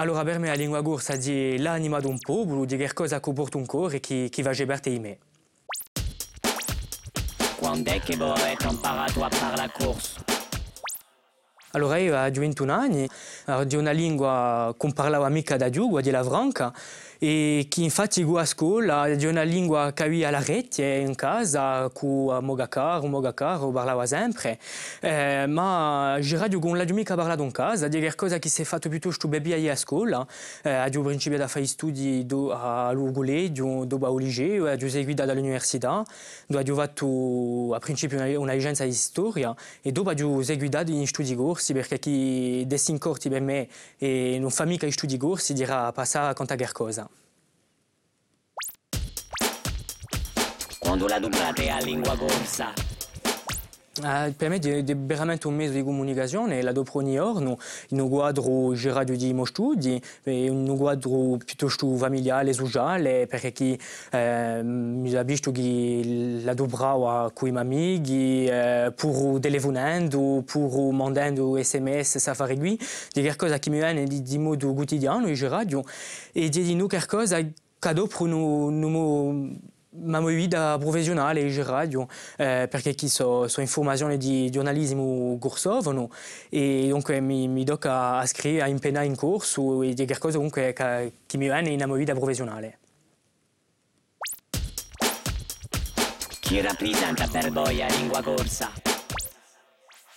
Allora per me la lingua corsa è l'anima di un popolo, di qualcosa che porta un cuore e che, che va a me. Quando è che avete imparato a parlare la corsa? Allora io ho 21 anni, di una lingua che non parlavo mica da giù, di la franca, e che infatti a scuola di una lingua che alla rete in casa con mio caro, parlavo sempre, eh, ma con la in casa, di qualcosa che si è fatto piuttosto bene a scuola, eh, ho principio a fare studi a Lugolè, dopo a Liceo, ho seguito all'università, dove ho fatto a principio una, licenza di storia e dopo ho seguito in studi corsi perché chi dessin corti per me e non fa mica studi corsi dirà passare a contare qualcosa. Quando la dublate a lingua corsa? Uh, per me è veramente un mezzo di comunicazione, la dopo ogni giorno, in un quadro girato di miei studi, in un quadro piuttosto familiare, visto che la mandando sms, sa fare qui, di qualcosa che mi viene di, di modo quotidiano dopo non, non ma mia vita professionale in radio eh, perché chi so, so informazioni di giornalismo corsovo e dunque mi, mi tocca a scrivere, a impegnare in corso e di qualcosa comunque che, che mi viene nella mia vita professionale. Chi rappresenta per voi la lingua corsa?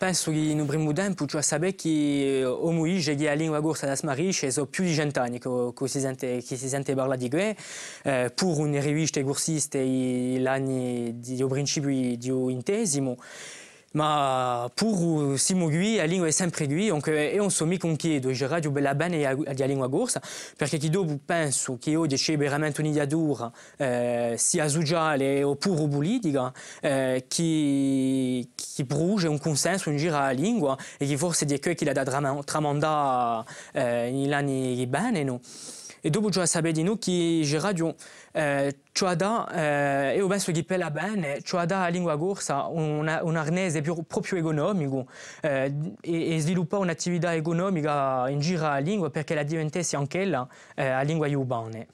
Penso che in un primo tempo cioè sapere che come io che la lingua corsa da smarisce sono più di cent'anni che, che, si sente, che si sente parlare di questo, eh, pur di intesimo. Ma pur siamo qui, la lingua è sempre qui, e non so mica un chiedo, je radio bella bene la lingua corsa, perché chi dopo penso che oggi c'è veramente un'idea dura, eh, sia sociale oppure politica, eh, che, che brucia un consenso in giro alla lingua e che forse è quello che l'ha tramandata eh, negli anni bene. No? E dopo già sapere di noi che je radio eh, cioè da, eh, io penso che per la bene, cioè da lingua corsa un, un arnese più, proprio economico e, e sviluppare un'attività economica in giro alla lingua perché la diventasse anche la eh, lingua urbana.